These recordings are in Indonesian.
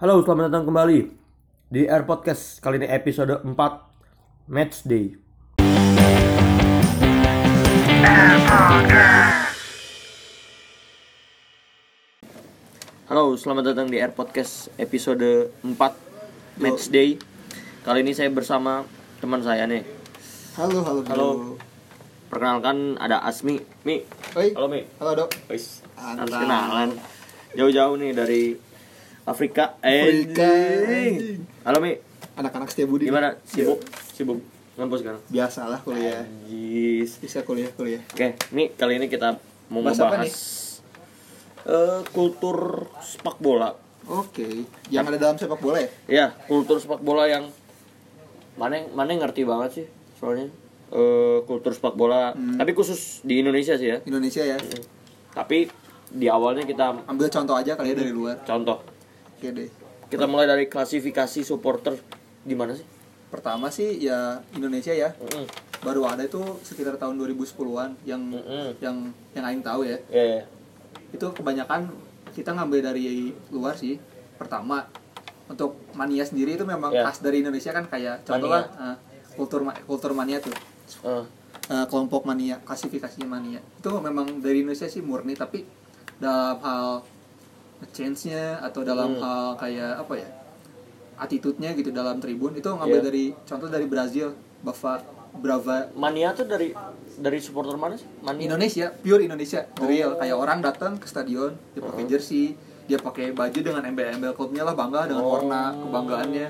Halo, selamat datang kembali di Air Podcast. Kali ini episode 4 Match Day. Halo, selamat datang di Air Podcast episode 4 Match Day. Kali ini saya bersama teman saya nih. Halo, halo, Halo. Perkenalkan ada Asmi. Mi. Oi. Halo Mi. Halo, Dok. Wis, kenalan. Jauh-jauh nih dari Afrika. Afrika. Halo Mi. Anak-anak setia budi. Gimana? Sibuk? Sibuk ngampus sekarang? Biasalah kuliah. Anjis. Bisa kuliah, kuliah. Oke, nih kali ini kita mau Bahas apa membahas eh, kultur sepak bola. Oke. Yang ada dalam sepak bola ya? Ya, kultur sepak bola yang mana mana yang ngerti banget sih soalnya eh, kultur sepak bola. Hmm. Tapi khusus di Indonesia sih ya. Indonesia ya. Tapi di awalnya kita Ambil contoh aja kali ya dari luar. contoh. Oke deh. Kita mulai dari klasifikasi supporter gimana sih? Pertama sih ya Indonesia ya. Mm-mm. Baru ada itu sekitar tahun 2010-an yang Mm-mm. yang yang aing tahu ya. Ya, ya. Itu kebanyakan kita ngambil dari luar sih. Pertama untuk mania sendiri itu memang Ya. khas dari Indonesia kan kayak contohnya eh, kultur ma- kultur mania tuh. Eh, eh, kelompok mania klasifikasi mania itu memang dari Indonesia sih murni tapi dalam hal change-nya atau dalam Hmm. hal kayak apa ya attitude-nya gitu dalam tribun itu ngambil Iya. dari contoh dari Brazil Bava Brava mania tuh dari dari supporter mana sih? Mania. Indonesia pure Indonesia Oh. real kayak orang datang ke stadion dia pakai jersey dia pakai baju dengan embel-embel klubnya lah bangga dengan Oh. warna kebanggaannya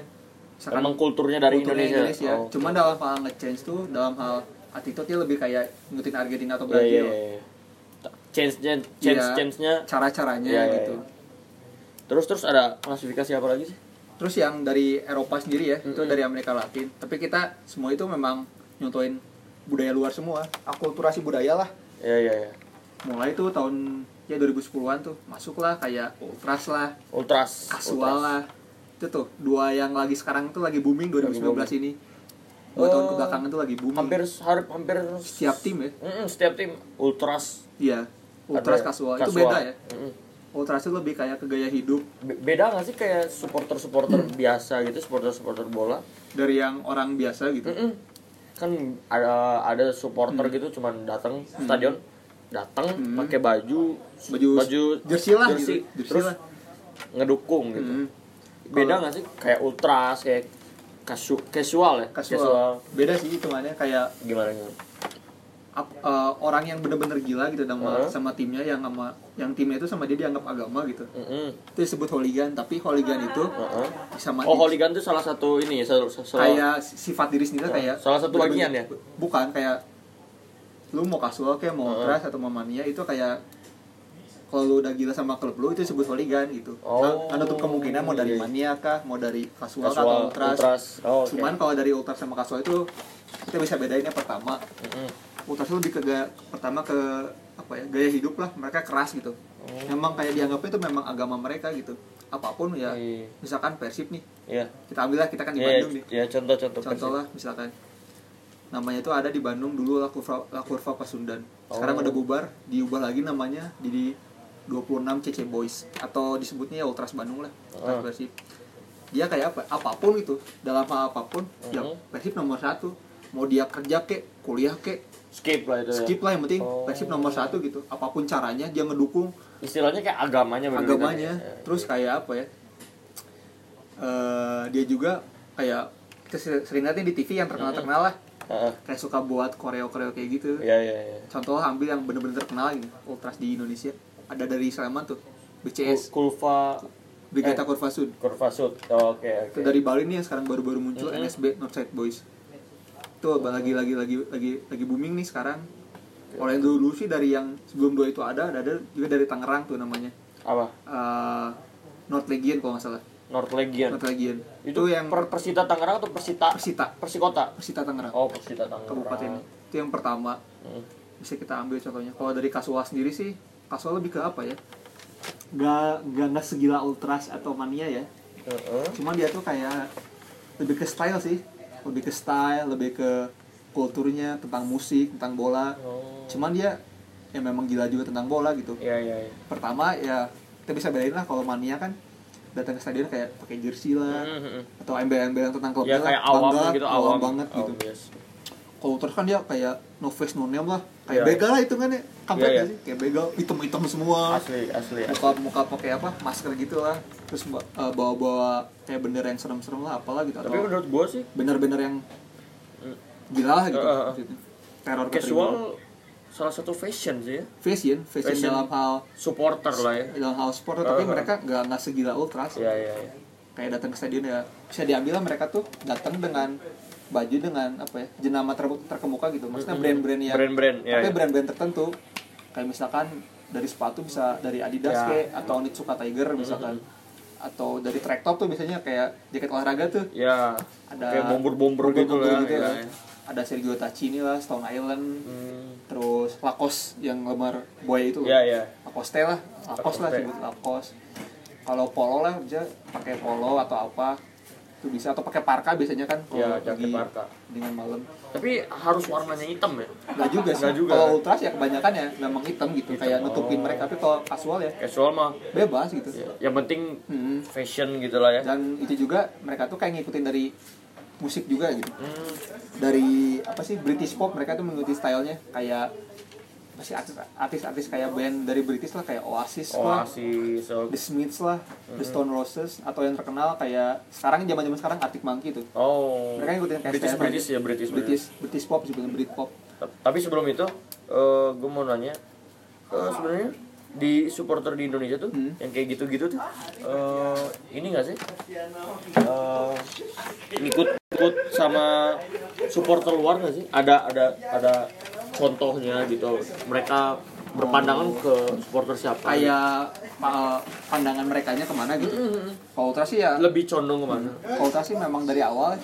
Misalkan Emang kulturnya dari kulturnya Indonesia. Oh. Cuman dalam hal nge-change tuh dalam hal attitude-nya lebih kayak ngikutin Argentina atau Iya, Brazil iya, iya. Change-nya, change, Iya, change-nya. cara-caranya Iya, iya, gitu. iya. Terus terus ada klasifikasi apa lagi sih? Terus yang dari Eropa sendiri ya, itu Mm-mm. dari Amerika Latin. Tapi kita semua itu memang nyontoin budaya luar semua, akulturasi budaya lah. Iya, iya, iya. Mulai tuh tahun ya 2010-an tuh masuklah kayak ultras lah, Ultras. kasual Ultras. lah. Itu tuh dua yang lagi sekarang tuh lagi booming 2019 ini. Dua tahun Oh. kebelakangan tuh lagi booming. Hampir hampir setiap tim ya. Mm-mm, setiap tim ultras. Iya. Ultras Ada kasual. itu beda ya. Mm-mm. Ultras itu lebih kayak ke gaya hidup Be- Beda nggak sih kayak supporter-supporter Hmm. biasa gitu, supporter-supporter bola? dari yang orang biasa gitu. Mm-mm. Kan ada ada supporter Hmm. gitu cuman datang stadion, datang pakai baju Baju, baju jersey lah jersey, gitu. Jersey terus lah. ngedukung gitu. Mm. Beda nggak sih kayak ultras kayak kasu casual ya? Kasual. Beda sih hitungannya kayak Gimana gimana? Eh, orang yang bener-bener gila gitu sama Heeh. sama timnya yang sama yang timnya itu sama dia dianggap agama gitu Mm-mm. itu disebut hooligan tapi hooligan itu Heeh. sama Oh, hooligan itu salah satu ini ya, salah, salah- kayak sifat diri sendiri kayak salah satu bagian ya? bukan kayak lu mau kasual kayak mau Heeh. ultras atau mau mania itu kayak kalau lu udah gila sama klub lu itu disebut hooligan gitu Oh. nah, kemungkinan mau dari Iya. mania kah mau dari kasual, Kasual, atau ultras, ultras. Oh, oke. cuman kalau dari ultras sama kasual itu kita bisa bedainnya pertama ultras itu lebih ke gaya, pertama ke apa ya gaya hidup lah mereka keras gitu memang kayak dianggapnya itu memang agama mereka gitu apa pun ya Iya. misalkan persib nih Iya. kita ambil lah kita kan di Iya, Bandung nih ya contoh-contoh contoh lah misalkan namanya itu ada di Bandung dulu La Kurva, La Kurva Pasundan sekarang Oh. udah bubar diubah lagi namanya di, di 26 CC Boys atau disebutnya ya Ultras Bandung lah Ultras Oh. Persib dia kayak apa apa pun itu dalam hal apa pun ya Mhm. Persib nomor satu mau dia kerja kek kuliah kek skip lah itu ya. skip lah yang penting Oh. Persib nomor satu gitu apa pun caranya dia ngedukung Istilahnya kayak agamanya agamanya Ya. terus kayak apa ya Eh, dia juga kayak kita sering- lihat nih di TV yang terkenal terkenal lah Heeh. kayak suka buat koreo koreo kayak gitu Iya, iya, iya. contoh ambil yang bener-bener terkenal gitu ultras di Indonesia ada dari Sleman tuh BCS Kulfa Brigata eh. Kurva Sud Kurva Sud. Oh, Oke, itu oke. dari Bali nih yang sekarang baru-baru muncul Mhm. NSB Northside Boys itu lagi lagi lagi lagi lagi booming nih sekarang. Kalau yang dulu, dulu sih dari yang sebelum dua itu ada ada juga dari Tangerang tuh namanya. Apa? Eh, North Legion kalau nggak salah. North Legion. North Legion. Itu, yang per Persita Tangerang atau Persita? Persita. Persikota? Persita Tangerang. Oh, Persita Tangerang. kabupaten. Itu yang pertama. Hmm. bisa kita ambil contohnya. Kalau dari kasual sendiri sih kasual lebih ke apa ya? Nggak nggak nggak segila ultras atau mania ya. Heeh. cuma dia tuh kayak lebih ke style sih lebih ke style lebih ke kulturnya tentang musik tentang bola Oh. cuman dia ya memang gila juga tentang bola gitu Iya, iya, iya. pertama ya kita bisa bedain lah kalau mania kan datang ke stadion kayak pakai jersey lah Hmm, hmm, atau embel-embel tentang klubnya ya lah, kayak awam bangga, gitu awam, banget gitu Awam, yes. Kalau terus kan dia kayak no face no name lah kayak Iya. begal lah itu kan ya kampret iya. gak sih kayak begal hitam-hitam semua asli asli, asli. muka muka pakai apa masker gitu lah terus eh, bawa-bawa kayak bendera yang serem-serem lah apalah gitu tapi atau menurut gua sih bener-bener yang gila lah gitu eh. maksudnya. teror casual salah satu fashion sih ya fashion fashion, Fashion. dalam hal supporter lah ya dalam hal sport tapi Eh, eh. mereka nggak nggak segila ultras ya ya ya kayak datang ke stadion ya bisa diambil lah mereka tuh datang dengan baju dengan apa ya jenama ter- terkemuka gitu. Maksudnya brand-brand yang brand-brand ya, tapi ya. brand-brand tertentu. Kayak misalkan dari sepatu bisa dari Adidas Ya. kayak atau Onitsuka Tiger misalkan. Atau dari track top tuh biasanya kayak jaket olahraga tuh. Ya ada kayak bomber-bomber gitu bomber-bomber lah gitu ya, ya. ada Sergio Tacchini lah Stone Island. Hmm. terus Lacoste yang lemar buaya itu. Ya ya. Lacoste lah. Lacoste lah Lacoste. sebut Lacoste. Kalau polo lah bisa pakai polo atau apa itu bisa atau pakai parka biasanya kan kalau ya jaket lagi parka dengan malam tapi harus warnanya hitam ya Nggak juga sih Nggak juga. kalau ultras ya kebanyakan ya memang hitam gitu Hitam. kayak nutupin Oh. mereka tapi kalau casual ya casual mah bebas gitu ya, yang penting Hmm. fashion gitu lah ya dan itu juga mereka tuh kayak ngikutin dari musik juga gitu Hmm. dari apa sih British pop mereka tuh mengikuti stylenya kayak apa sih artis artis kayak band dari British lah kayak Oasis lah Oasis so, The Smiths lah The Stone Roses atau yang terkenal kayak sekarang zaman zaman sekarang Arctic Monkey tuh. Oh mereka ngikutin kayak British British ya British British. British pop sebutan Brit pop. Ta- tapi sebelum itu gue mau nanya eh, sebenarnya di supporter di Indonesia tuh Hmm. yang kayak gitu-gitu tuh eh, ini gak sih? Eh, ngikut ikut sama supporter luar gak sih? Ada ada ada contohnya gitu. Mereka berpandangan ke supporter siapa? Kayak pa- pandangan mereka nya ke mana gitu? Kalau Ultras sih ya. Lebih condong ke mana? Kalau Ultras sih memang dari awal.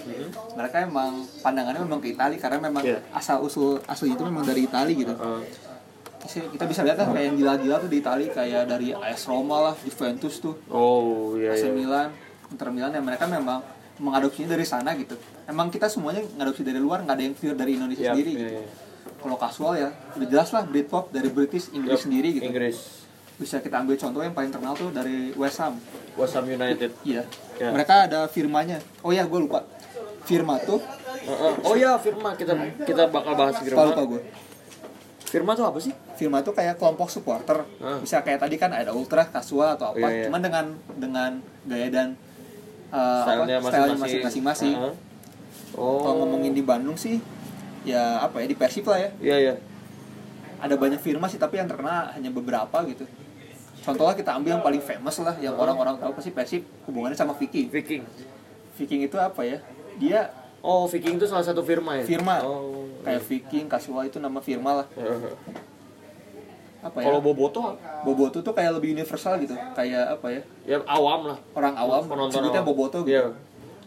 Mereka emang pandangannya memang ke Itali karena memang Iya. asal usul asli itu memang dari Itali gitu. Eh, Sih, kita bisa lihat kan kayak yang gila-gila tuh di Itali kayak dari AS Roma lah Juventus tuh. Oh iya AC iya. Milan Inter Milan yang mereka memang mengadopsinya dari sana gitu. Emang kita semuanya ngadopsi dari luar nggak ada yang pure dari Indonesia Yap, sendiri iya, gitu. iya. Kalau kasual ya udah jelas lah Britpop dari British Inggris Yap, sendiri gitu. Inggris bisa kita ambil contoh yang paling terkenal tuh dari West Ham. West Ham United. Iya. Ya. mereka ada firmanya. Oh ya gue lupa. Firma tuh Heeh. oh ya Firma. Kita kita bakal bahas Firma. Lupa gue Firma tuh apa sih? Firma tuh kayak kelompok supporter. Ah. bisa kayak tadi kan ada ultra kasual atau apa. Iya, iya. cuman dengan dengan gaya dan uh, stylenya masing-masing. Heeh. oh kalau ngomongin di Bandung sih ya apa ya di Persib lah ya. Iya iya. Ada banyak firma sih tapi yang terkenal hanya beberapa gitu. Contohnya kita ambil yang paling famous lah yang orang-orang tahu pasti Persib hubungannya sama Viking. Viking. Viking itu apa ya? Dia oh Viking itu salah satu firma ya? Firma. Oh. Kayak Viking Casual itu nama firma lah. Apa ya? Kalau Boboto? Boboto tuh kayak lebih universal gitu kayak apa ya? Ya awam lah. Orang awam Penonton sebutnya awam. Boboto gitu. Iya.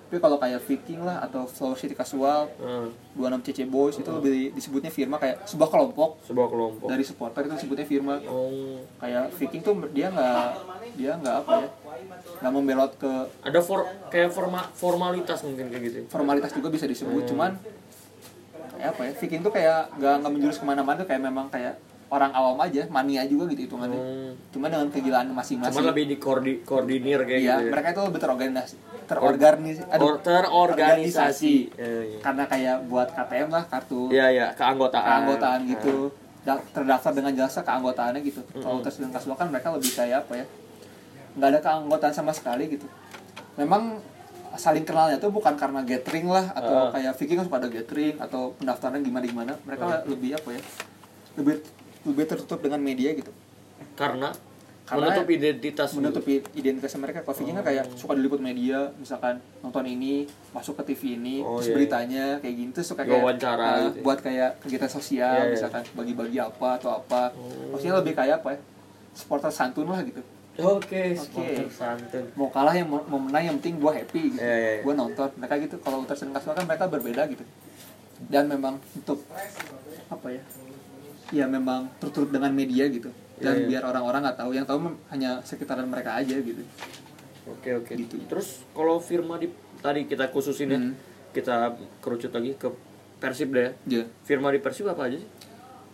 Tapi kalau kayak Viking lah atau Flower City Casual Heeh. 26 CC Boys itu lebih disebutnya firma kayak sebuah kelompok. Sebuah kelompok. Dari supporter itu disebutnya firma. Oh. Kayak Viking tuh dia nggak dia nggak apa ya nggak membelot ke ada for kayak forma formalitas mungkin kayak gitu. Formalitas juga bisa disebut Hmm. cuman kayak apa ya Viking tuh kayak nggak nggak menjurus ke mana-mana tuh kayak memang kayak orang awam aja mania juga gitu hitungannya Hmm. cuman dengan kegilaan Cuma masing-masing lebih di koordinir kayak iya gitu ya. mereka itu lebih terorganisasi terorganisasi Or- terorganisasi. Iya, iya. karena kayak buat KTM lah kartu Iya iya keanggotaan. keanggotaan gitu Da- terdaftar dengan jasa keanggotaannya gitu kalau tes dan kasual kan mereka lebih kayak apa ya nggak ada keanggotaan sama sekali gitu memang saling kenalnya tuh bukan karena gathering lah atau Ah. kayak Viking kan suka ada gathering atau pendaftaran gimana gimana mereka lebih apa ya lebih lebih tertutup dengan media gitu Karena, Karena menutup identitas menutupi identitas mereka kalau Viking kan kayak suka diliput media misalkan nonton ini masuk ke TV ini Oh, terus iya. beritanya kayak gitu terus suka kayak Wawancara ah, gitu ya. buat kayak kegiatan sosial Iya, iya. misalkan bagi-bagi apa atau apa Oh. maksudnya lebih kayak apa ya supporter santun lah gitu Oke, Oke. supporter santun. mau kalah yang mau, menang yang penting gua happy gitu iya, iya. gua nonton mereka gitu kalau kasual kan mereka berbeda gitu dan memang untuk apa ya ya memang tertutup dengan media gitu dan Iya, iya. biar orang-orang nggak tahu yang tahu hanya sekitaran mereka aja gitu Oke oke. Gitu. Terus kalau firma di tadi kita khususin ya, Hmm. kita kerucut lagi ke Persib deh. ya. ya Firma di Persib apa aja sih?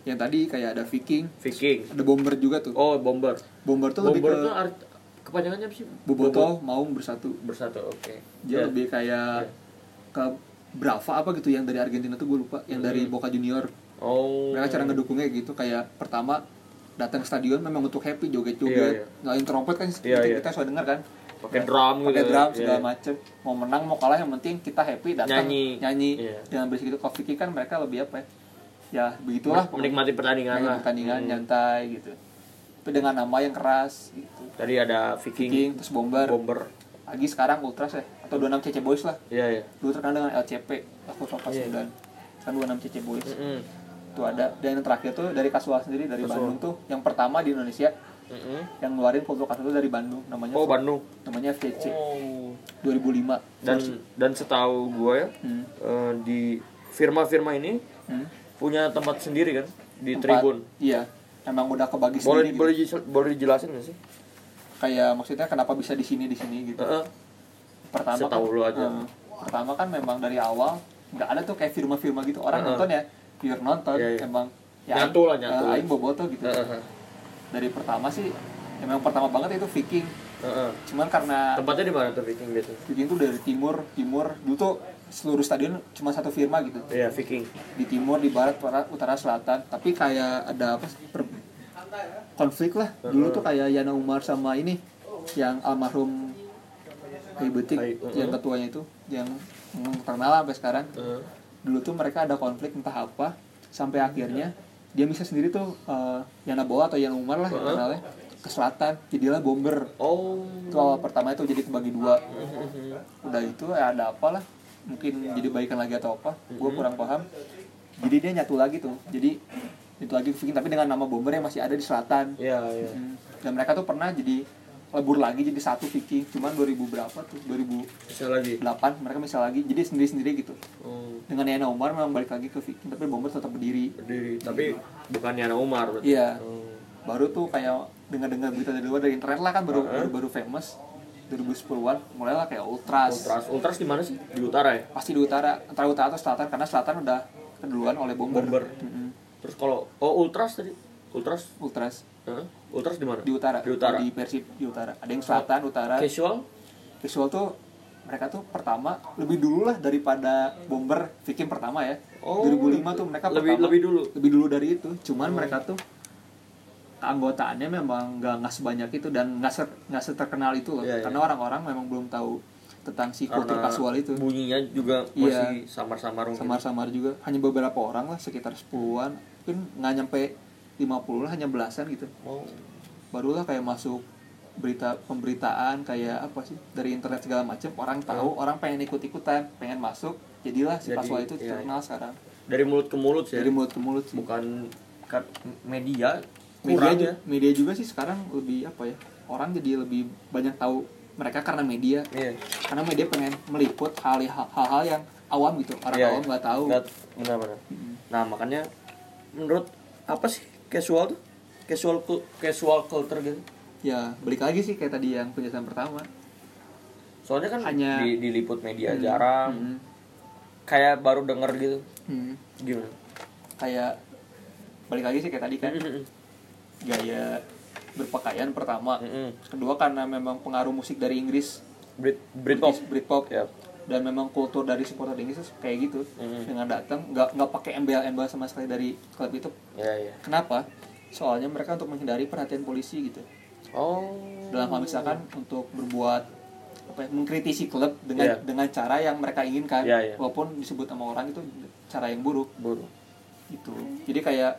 yang tadi kayak ada Viking Viking. ada bomber juga tuh Oh, Bomber. bomber tuh lebih Bomber ke tuh art- kepanjangannya apa sih Boboto Maung bersatu bersatu oke dia Ya. lebih kayak Ya. ke Brava apa gitu yang dari Argentina tuh gue lupa yang dari Hmm. Boca Junior oh. Mereka cara ngedukungnya gitu kayak pertama datang ke stadion memang untuk happy joget-joget Iya, iya. ngalahin trompet kan Iya, kita, iya. kita sudah dengar kan. Pakai drum gitu. pakai drum Iya. segala macem. Mau menang mau kalah yang penting kita happy datang Nyanyi. nyanyi. Iya. dengan bersih gitu. Coffee kan mereka lebih apa ya? Ya begitulah menikmati pertandingan lah. pertandingan Hmm. nyantai gitu. Tapi dengan nama yang keras gitu. Tadi ada Viking, King terus bomber. Bomber. Lagi sekarang ultras ya atau 26 CC boys lah. Iya iya. Dulu terkenal dengan LCP aku Sofa Iya. 9 sekarang 26 CC boys. Mm-mm. Itu ada dan yang terakhir tuh dari kasual sendiri dari Casual. Bandung tuh yang pertama di Indonesia Mm-mm. yang ngeluarin kultur kasual dari Bandung namanya oh Bandung namanya FCC oh 2005 dan dan setahu gue ya hmm. eh, di firma-firma ini Hmm. punya tempat sendiri kan di Tempat- tribun iya emang udah kebagi boleh sendiri gitu. boleh dijel- boleh dijelasin nggak sih kayak maksudnya kenapa bisa di sini di sini gitu Heeh. pertama Setahu kan, lu aja. eh, pertama kan memang dari awal nggak ada tuh kayak firma-firma gitu orang Heeh. nonton ya pure nonton Iya, iya. emang ya Nyatu lah, nyatu. eh, aing boboto gitu Heeh. dari pertama sih emang pertama banget itu Viking Heeh. cuman karena tempatnya di mana tuh Viking biasanya Viking tuh dari timur timur dulu tuh seluruh stadion cuma satu firma gitu iya Viking di timur di barat utara, utara selatan tapi kayak ada apa per- konflik lah dulu tuh kayak Yana Umar sama ini yang almarhum Hai Betik Hai, uh-uh. yang ketuanya itu yang terkenal sampai sekarang Heeh. Dulu tuh mereka ada konflik entah apa sampai akhirnya dia bisa sendiri tuh eh, Yana Boa atau Yana Umar lah Uh-uh. kenalnya ke selatan jadilah bomber. Oh. Itu awal pertama itu jadi kebagi dua. Udah itu ya ada apa lah mungkin jadi baikan lagi atau apa gue kurang paham. Jadi dia nyatu lagi tuh jadi itu lagi tapi dengan nama bomber yang masih ada di selatan. Iya iya. Hmm. dan mereka tuh pernah jadi lebur lagi jadi satu Viking. Cuman 2000 berapa tuh? 2008 bisa lagi. mereka bisa lagi. Jadi sendiri sendiri gitu. Oh. Dengan Yana Umar memang balik lagi ke Viking tapi bomber tetap berdiri. Berdiri tapi bukan Yana Umar berarti. Iya. Oh. baru tuh kayak dengar-dengar berita dari luar dari internet lah kan baru Uh-huh. baru, baru famous. 2010-an mulailah kayak ultras. Ultras. Ultras di mana sih? Di utara ya? Pasti di utara. Antara utara atau selatan karena selatan udah keduluan oleh bomber, Bomber. Mm-mm. terus kalau oh Ultras tadi? Ultras? Ultras Heeh. Ultras di mana? Di utara. Di utara. Di persib di utara. Ada yang selatan utara. casual visual tuh mereka tuh pertama lebih dulu lah daripada bomber Viking pertama ya. Oh, 2005 tuh mereka lebih pertama. lebih dulu? Lebih dulu dari itu. Cuman mereka tuh keanggotaannya memang nggak nggak sebanyak itu dan nggak se- nggak seterkenal itu loh. Iya, iya. karena orang-orang memang belum tahu tentang si kultur kasual itu. bunyinya juga Iya. masih samar-samar samar-samar juga. Hanya beberapa orang lah sekitar 10-an mungkin nggak nyampe 50 lah hanya belasan gitu. Oh barulah kayak masuk berita pemberitaan kayak apa sih dari internet segala macam orang tahu orang pengen ikut ikutan pengen masuk jadilah si Jadi, kasual itu iya, terkenal sekarang. Dari mulut ke mulut sih ya? dari mulut ke mulut sih. Bukan kan media media juga, media juga sih sekarang lebih apa ya orang jadi lebih banyak tahu mereka karena media. Iya. Karena media pengen meliput hal- hal-hal yang awam gitu orang Iya, awam nggak tahu. Nggak- benar-benar. Mm. nah makanya menurut apa sih casual tuh. Casual casual culture gitu. Ya balik lagi sih kayak tadi yang penjelasan pertama. Soalnya kan Hanya- di, diliput media Hmm, jarang. Hmm, kayak baru denger gitu. Hmm. gimana? Kayak balik lagi sih kayak tadi kan. Mm-mm. gaya berpakaian pertama. Kedua karena memang pengaruh musik dari Inggris. Brit Britpop. Britpop. Ya dan memang kultur dari supporter Inggris tuh kayak gitu. Mm. dengan datang nggak nggak pakai embel-embel sama sekali dari klub itu. Ya ya. Kenapa? Soalnya mereka untuk menghindari perhatian polisi gitu. Oh. Dalam hal misalkan untuk berbuat apa ya, mengkritisi klub dengan Iya. dengan cara yang mereka inginkan. Iya, iya. walaupun disebut sama orang itu cara yang buruk. Buruk. Gitu. Jadi kayak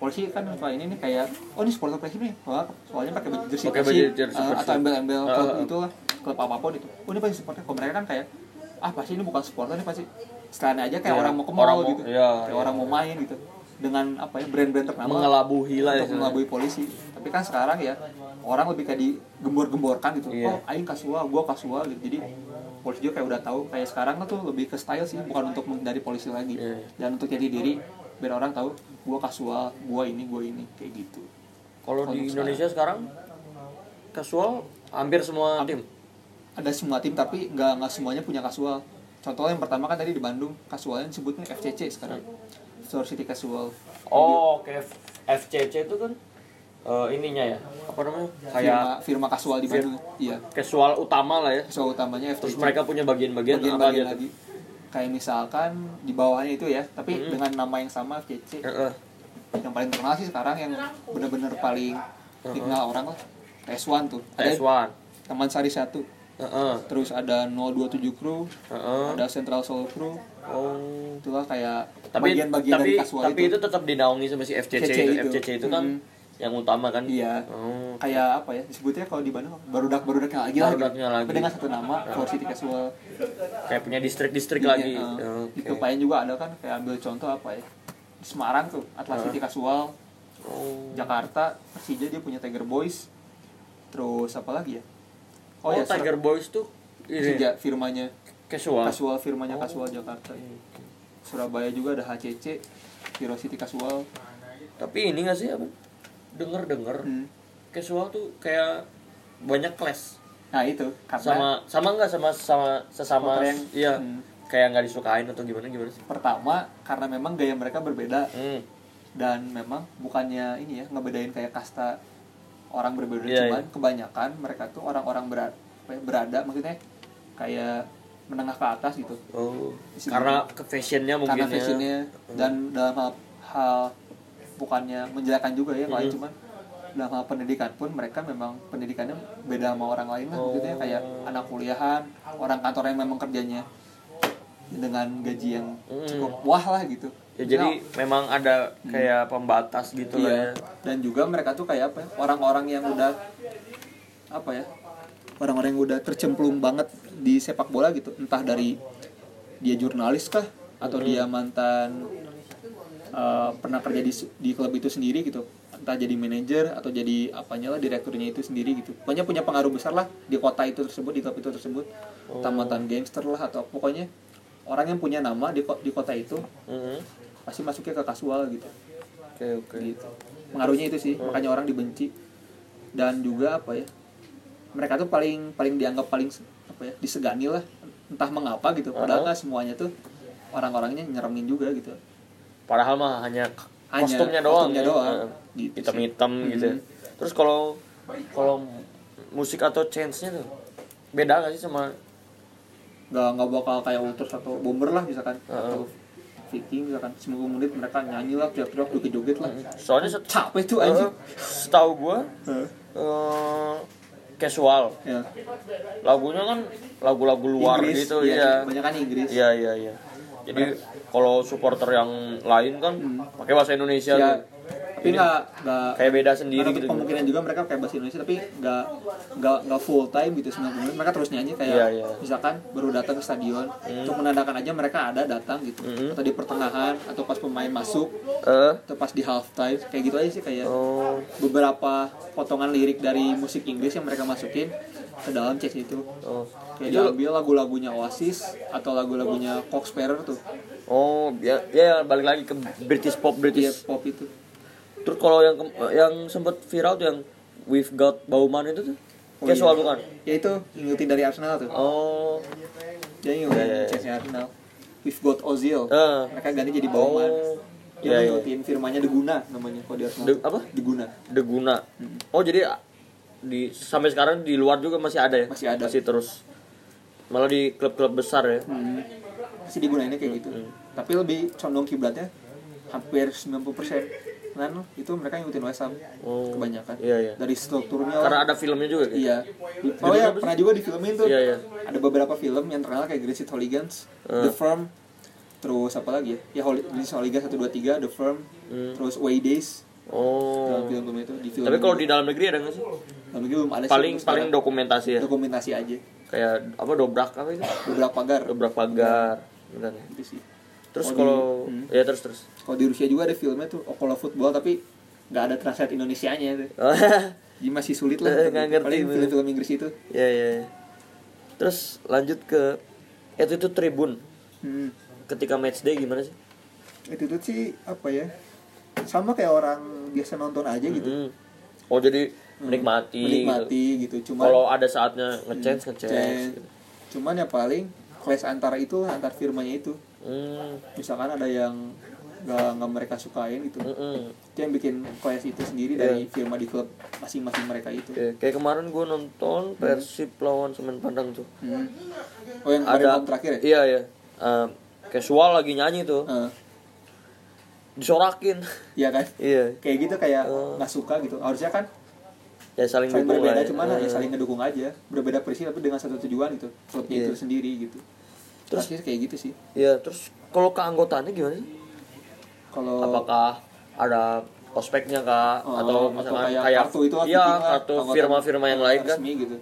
polisi kan kalau ini nih kayak oh ini supporter Persib nih. Wah, soalnya pakai baju jersey Pakai Persib, baju jersey eh, atau embel-embel klub ah. itu lah klub apa pun itu. Oh ini pasti supporter. Kalau mereka kan kayak ah pasti ini bukan supporter ini pasti setelahnya aja kayak Iya, orang mau ke mall gitu. iya, kayak iya. orang mau main gitu. Dengan apa ya brand-brand ternama. Mengelabuhi lah ya. untuk mengelabui polisi. Tapi kan sekarang ya orang lebih kayak digembor-gemborkan gitu. Iya. oh aing kasual gua kasual gitu. Jadi polisi juga kayak udah tahu kayak sekarang tuh lebih ke style sih bukan untuk menghindari polisi lagi. Iya. dan untuk jadi diri biar orang tahu gua kasual gua ini gua ini kayak gitu. Kalau di Indonesia sekarang. casual hampir semua tim ada semua tim tapi nggak nggak semuanya punya kasual contoh yang pertama kan tadi di Bandung kasualnya disebutnya FCC sekarang. Store City Casual. Oh kayak FCC itu kan eh, ininya ya? Apa namanya? Firma kayak firma kasual di Bandung. Iya. casual utama lah ya. Kasual utamanya terus FTC mereka punya bagian-bagian apa bagian-bagian gitu lagi. Kayak misalkan di bawahnya itu ya tapi Mm-mm. dengan nama yang sama FCC Heeh. yang paling terkenal sih sekarang yang bener-bener paling dikenal orang lah TS1 tuh. Ada TS1 Taman Sari 1 Heeh. terus ada 027 Crew Heeh. ada Central Soul Crew oh itulah kayak tapi bagian-bagian tapi dari kasual tapi itu. tetap dinaungi sama si FCC FCC itu. itu. FCC itu kan Mm. yang utama kan iya oh kayak apa ya disebutnya kalau di Bandung barudak barudaknya lagi lah. Barudaknya lagi. tapi dengan satu nama Floor City Casual kayak punya distrik-distrik Iya, lagi Oh, di oke. Kepayan juga ada kan kayak ambil contoh apa ya di Semarang tuh Atlas Ah. City Casual oh Jakarta Persija dia punya Tiger Boys terus apa lagi ya oh, ya Tiger Boys tuh ini Persija firmanya. Casual. Casual firmanya Oh. Casual Jakarta. Surabaya juga ada HCC Hero City Casual. Tapi ini gak sih apa? Denger denger Hmm. casual tuh kayak banyak kelas nah itu karena sama sama nggak? Sama sama sesama yang- iya. Hmm. kayak nggak disukain atau gimana gimana sih? Pertama karena memang gaya mereka berbeda. Hmm. dan memang bukannya ini ya ngebedain kayak kasta orang berbeda Iya, cuman kebanyakan mereka tuh orang-orang berada, berada maksudnya kayak menengah ke atas gitu oh karena ke fashionnya mungkin karena ya. fashionnya dan dalam hal, hal bukannya menjelekan juga ya kalau Mhm. cuman dalam hal pendidikan pun mereka memang pendidikannya beda sama orang lain lah Oh. maksudnya kayak anak kuliahan orang kantor yang memang kerjanya dengan gaji yang Hmm. cukup wah lah gitu ya jadi memang ada kayak pembatas gitu lah Iya. ya Dan juga mereka tuh kayak apa ya? Orang-orang yang udah apa ya? Orang-orang yang udah tercemplung banget di sepak bola gitu. Entah dari dia jurnalis kah atau dia mantan eh, pernah kerja di di klub itu sendiri gitu. Entah jadi manajer atau jadi apanya lah direkturnya itu sendiri gitu. Pokoknya punya pengaruh besar lah di kota itu tersebut, di klub itu tersebut. Entah mantan gangster lah atau pokoknya orang yang punya nama di di kota itu Mhm. Pasti masuknya ke kasual gitu oke oke gitu pengaruhnya itu sih makanya orang dibenci dan juga apa ya mereka tuh paling paling dianggap paling apa ya disegani lah entah mengapa gitu padahal Uh-huh. nggak semuanya tuh orang-orangnya nyeremin juga gitu padahal mah hanya Hanya kostumnya doang kostumnya ya. doang. Heeh. Gitu hitam-hitam gitu ya. Terus kalau kalau musik atau chance-nya tuh beda gak sih sama nggak nggak bakal kayak Ultras atau Bomber lah misalkan Uh-huh. atau Viking misalkan 90 menit mereka nyanyi lah tiap-tiap joget-joget lah. Soalnya set- capek tuh eh, anjing setahu gua Heeh. eh, casual. Ya. Lagunya kan lagu-lagu luar Inggris, gitu iya, iya. kebanyakan Inggris. Iya iya iya. Jadi kalau supporter yang lain kan pakai bahasa Indonesia Hmm. ya tuh. Tapi nggak nggak kayak beda sendiri gitu. kemungkinan juga mereka kayak bahasa Indonesia tapi nggak nggak nggak full time gitu 90 menit mereka terus nyanyi kayak Iya, iya. misalkan baru datang ke stadion untuk menandakan aja mereka ada datang gitu. Mhm. atau di pertengahan atau pas pemain masuk eh? atau pas di half time kayak gitu aja sih kayak oh. beberapa potongan lirik dari musik Inggris yang mereka masukin ke dalam chess itu. Oh. Kayak Itu- diambil lagu-lagunya Oasis atau lagu-lagunya Cox Sparrow tuh. Oh ya ya balik lagi ke British pop British pop itu terus kalau yang yang sempet viral tuh yang We've Got Bauman itu tuh? Oh, casual iya. bukan? Ya itu ngikutin dari Arsenal tuh. Oh. Dia Iya, ngikutin iya. chessnya Arsenal. We've got Ozil. Eh mereka ganti jadi Bauman. Oh. Dia iya iya. ngikutin firmanya Deguna namanya kalau di Arsenal. De- apa? Deguna. Deguna. Oh jadi di sampai sekarang di luar juga masih ada ya? Masih ada. masih terus. Malah di klub-klub besar ya? Hmm. masih digunainnya kayak gitu. Tapi lebih condong kiblatnya hampir 90% kan itu mereka ngikutin Ham Oh. kebanyakan Iya, iya. dari strukturnya karena ada filmnya juga kan? iya oh ya pernah juga di filmin tuh Iya, iya. ada beberapa film yang terkenal kayak Greasy Hooligans Eh. The Firm terus apa lagi ya ya Greasy Hooligans 1, 2, 3 The Firm Hmm. terus Way Days oh dalam film-film itu di film tapi kalau di dalam negeri ada nggak sih dalam negeri belum ada sih paling untuk paling dokumentasi ya dokumentasi aja kayak apa dobrak apa itu beberapa pagar dobrak pagar benar ya? gitu sih terus Kalau hmm. ya terus terus kalau di Rusia juga ada filmnya tuh Okolo Football tapi nggak ada translate Indonesianya tuh jadi masih sulit lah nggak ngerti paling film-film Inggris itu ya ya ya. terus lanjut ke itu itu tribun hmm. ketika match day gimana sih itu tuh sih apa ya sama kayak orang biasa nonton aja gitu Hmm. oh jadi menikmati, gitu. menikmati gitu, cuman kalau ada saatnya ngechance ngechance Cen- gitu. cuman ya paling clash antara itu antar firmanya itu Hmm. misalkan ada yang nggak nggak mereka sukain gitu. Mm-mm. itu yang bikin clash itu sendiri Iya. dari firma di klub masing-masing mereka itu. Oke, kayak kemarin gue nonton Persib lawan Semen Padang tuh. Hmm. oh yang ada terakhir ya? Iya iya. Eh, casual lagi nyanyi tuh. Eh, disorakin. Iya kan? Iya. Kayak gitu kayak nggak suka gitu. Harusnya kan ya saling saling berbeda lah ya. cuman Eh, ya saling ngedukung aja. Berbeda prinsip tapi dengan satu tujuan gitu. Klubnya Iya. itu sendiri gitu Terus- terus kayak gitu sih. Iya terus kalau keanggotaannya gimana sih? Kalau apakah ada ospeknya kak? Oh, atau atau misalkan kayak kayak, kartu itu iya kartu firma-firma yang lain kan? resmi gitu.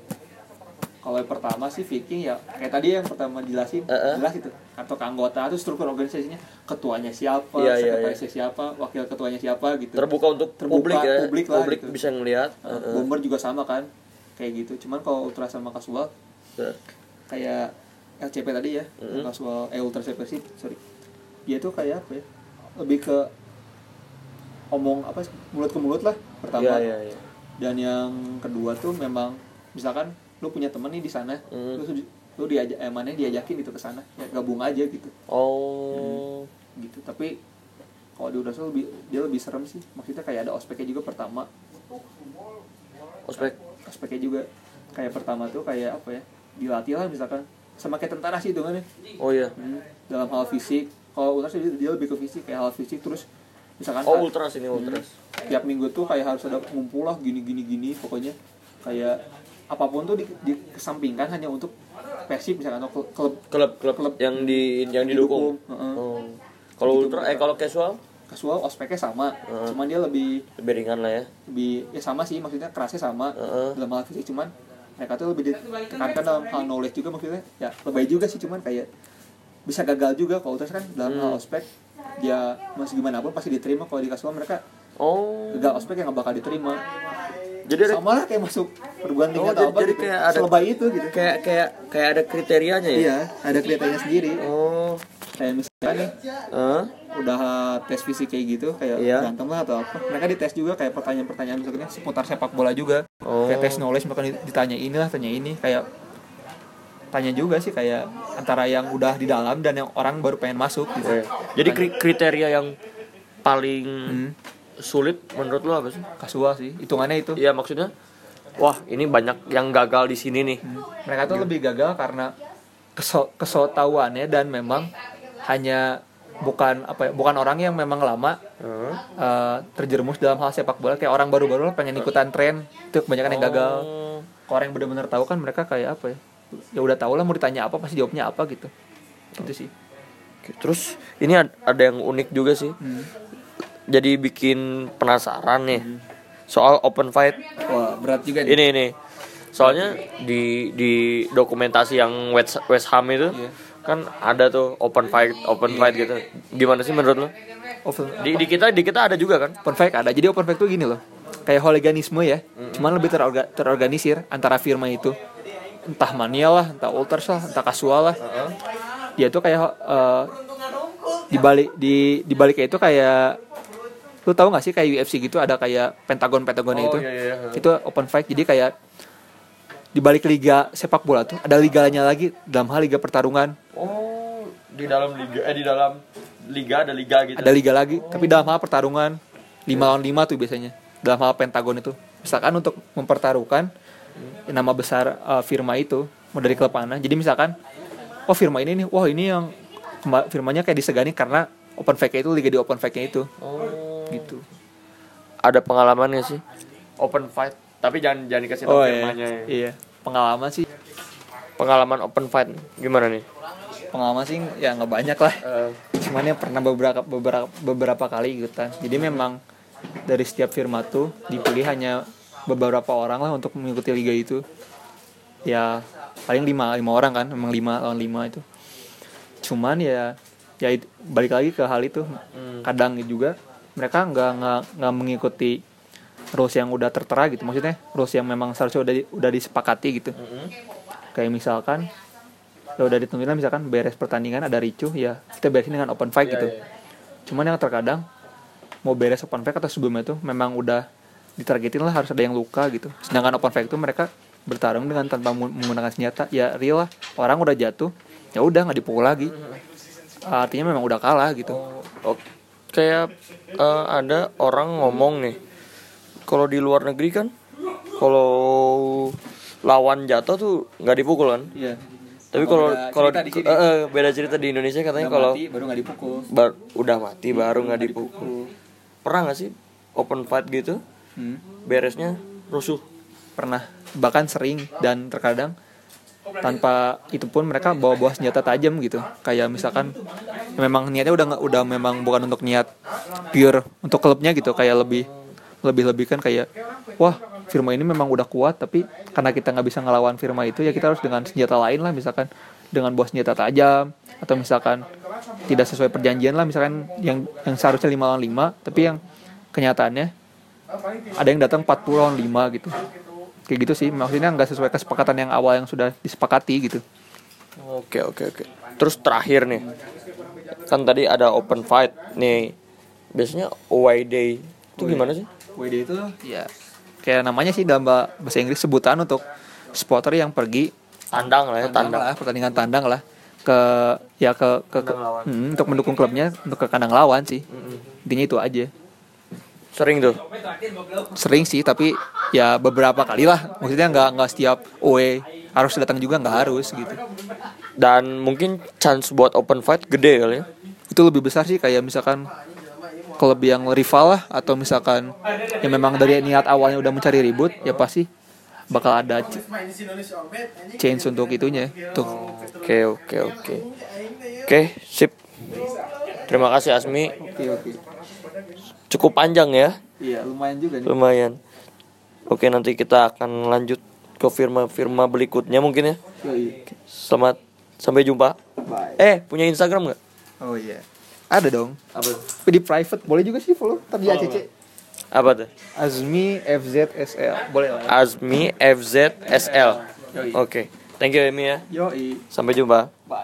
Kalau yang pertama sih Viking ya kayak tadi yang pertama jelasin Eh, eh. jelas gitu. Atau ke anggota itu struktur organisasinya ketuanya siapa Iya, iya, sekretarisnya siapa wakil ketuanya siapa gitu. Terbuka untuk Terbuka, publik ya publik lah gitu. bisa ngelihat. Eh, Heeh. bomber juga sama kan kayak gitu. Cuman kalau ultra sama casual Ya. kayak LCP tadi ya Mm-mm. casual eh ultra CP sih sorry. Dia tuh kayak apa ya lebih ke omong apa sih, mulut ke mulut lah pertama. Iya iya iya. Dan yang kedua tuh memang misalkan lu punya temen nih di sana Mm. lu lu diajak eh, mana diajakin gitu ke sana ya gabung aja gitu. Oh. Gitu tapi kalau di Udasol lebih dia lebih serem sih. Maksudnya kayak ada ospeknya juga pertama. Ospek? Ospeknya juga kayak pertama tuh kayak apa ya dilatih lah misalkan sama kayak tentara sih hitungannya. Oh iya. Hmm, dalam hal fisik. Kalau ultras dia, dia lebih ke fisik kayak hal fisik terus misalkan oh ultras ini ultras. Tiap minggu tuh kayak harus ada ngumpul lah gini gini gini pokoknya. Kayak apa pun tuh di, dikesampingkan hanya untuk persib misalkan atau klub. Klub klub, Klub. yang di yang didukung Heeh. oh. kalau Gitu, ultra eh kalau casual? Casual ospeknya sama. Heeh. cuman dia lebih lebih ringan lah ya. lebih ya sama sih maksudnya kerasnya sama. Heeh. dalam hal fisik cuman mereka tuh lebih ditekankan dalam hal knowledge juga maksudnya. Ya lebih juga sih cuman kayak bisa gagal juga kalau ultras kan dalam Hmm. hal ospek. Dia masih gimana pun pasti diterima kalau di casual mereka. Oh. Gagal ospek yang nggak bakal diterima. Jadi ada sama lah kayak masuk perguruan tinggi Oh, atau jadi- apa jadi gitu. kayak ada- selebay itu gitu. kayak kayak kayak ada kriterianya ya? Iya ada kriterianya sendiri. Oh kayak misalnya nih Hah? udah tes fisik kayak gitu kayak Iya. berantem lah atau apa mereka dites juga kayak pertanyaan-pertanyaan misalnya seputar sepak bola juga Oh. kayak tes knowledge misalkan ditanya ini lah tanya ini kayak tanya juga sih kayak antara yang udah di dalam dan yang orang baru pengen masuk gitu Iya. jadi kri- kriteria yang paling Hmm, sulit menurut lo apa sih kasual sih hitungannya itu Iya maksudnya wah ini banyak yang gagal di sini nih Hmm. mereka tuh lebih gagal karena keso kesotahuannya dan memang hanya bukan apa ya bukan orang yang memang lama Heeh. eh, terjerumus dalam hal sepak bola. Kayak orang baru-baru lah pengen ikutan tren. Itu kebanyakan yang gagal. Oh. kalau orang yang benar-benar tahu kan mereka kayak apa ya ya udah tahu lah mau ditanya apa pasti jawabnya apa gitu. Itu sih. Oke, terus ini ad- ada yang unik juga sih. Jadi bikin penasaran nih soal open fight. Wah berat juga ini ini. Soalnya di di dokumentasi yang West West Ham itu Iya. Kan ada tuh open fight open fight gitu. Gimana sih menurut lo open, di, di kita di kita ada juga kan? Open fight ada. Jadi open fight tuh gini loh. Kayak hooliganisme ya. Cuman lebih terorga- terorganisir antara firma itu. Entah mania lah entah ultras lah entah kasual lah. Dia tuh kayak eh, di balik di di baliknya itu kayak lu tahu gak sih kayak UFC gitu ada kayak pentagon pentagonnya Oh, itu? iya, iya. itu open fight. Jadi kayak di balik liga sepak bola tuh ada liganya lagi dalam hal liga pertarungan. Oh di dalam liga eh di dalam liga ada liga gitu. Ada liga lagi tapi dalam hal pertarungan 5 lawan 5 tuh biasanya. Dalam hal pentagon itu. Misalkan untuk mempertaruhkan nama besar uh, firma itu mau dari klub mana. Jadi misalkan oh firma ini nih wah ini yang firmanya kayak disegani karena open fake itu liga di open fake itu. Oh. Gitu. Ada pengalamannya sih? Open fight tapi jangan jangan dikasih tahu firmanya ya. iya pengalaman sih. Pengalaman open fight gimana nih? Pengalaman sih ya nggak banyak lah. Eh, cuman ya pernah beberapa beberapa beberapa kali ikutan. Jadi memang dari setiap firma tuh dipilih hanya beberapa orang lah untuk mengikuti liga itu. Ya paling lima lima orang kan memang lima lawan lima itu. Cuman ya ya balik lagi ke hal itu. Kadang juga mereka nggak nggak nggak mengikuti rules yang udah tertera gitu maksudnya rules yang memang seharusnya udah di- udah disepakati gitu. Kayak misalkan ya udah ditentuin misalkan beres pertandingan ada ricuh ya kita beresin dengan open fight Iya, gitu. iya. cuman yang terkadang mau beres open fight atau sebelumnya itu memang udah ditargetin lah harus ada yang luka gitu. Sedangkan open fight itu mereka bertarung dengan tanpa meng- menggunakan senjata. Ya real lah. Orang udah jatuh ya udah nggak dipukul lagi. Artinya memang udah kalah gitu. Oh, kayak eh, ada orang ngomong nih kalau di luar negeri kan kalau lawan jatuh tuh nggak dipukul kan Iya. tapi Oh, kalau beda kalau eh, eh, beda cerita di Indonesia katanya kalau baru nggak dipukul. bar- udah mati baru nggak dipukul pernah nggak sih open fight gitu Hmm. beresnya rusuh Pernah. Bahkan sering dan terkadang tanpa itu pun mereka bawa-bawa senjata tajam gitu. Kayak misalkan memang niatnya udah nggak udah memang bukan untuk niat pure untuk klubnya gitu. Kayak lebih lebih lebih kan kayak wah firma ini memang udah kuat tapi karena kita nggak bisa ngelawan firma itu ya kita harus dengan senjata lain lah misalkan dengan bawa senjata tajam atau misalkan tidak sesuai perjanjian lah misalkan yang yang seharusnya 5 lawan 5 tapi yang kenyataannya ada yang datang 40 lawan 5 gitu. Kayak gitu sih maksudnya nggak sesuai kesepakatan yang awal yang sudah disepakati gitu. Oke oke oke. Terus terakhir nih kan tadi ada open fight nih. Biasanya away day itu gimana sih WD itu ya kayak namanya sih dalam ba- bahasa Inggris sebutan untuk supporter yang pergi tandang lah ya. Tandang tandang lah pertandingan tandang lah. Ke ya ke ke, ke- Kandang lawan. Hmm, untuk mendukung klubnya untuk ke kandang lawan sih. Intinya itu aja. Sering tuh. Sering sih tapi ya beberapa kali lah. Maksudnya nggak nggak setiap away harus datang juga nggak harus gitu. Dan mungkin chance buat open fight gede kali ya. Itu lebih besar sih kayak misalkan klub yang rival lah atau misalkan yang memang dari niat awalnya udah mencari ribut ya pasti bakal ada ch- change untuk itunya. Untuk oke oke oke. Oke sip. Terima kasih Asmi. Oke oke. Cukup panjang ya? Iya lumayan juga nih. Lumayan. Oke nanti kita akan lanjut ke firma-firma berikutnya mungkin ya. Selamat sampai jumpa. Bye. Eh punya Instagram nggak? Oh iya ada dong. Apa? Tapi di private boleh juga sih follow. Tadi Follow ACC apa tuh? Azmi FZSL boleh lah. Azmi FZ SL Yoi. oke. Thank you Emi ya. Yoi. Sampai jumpa. Bye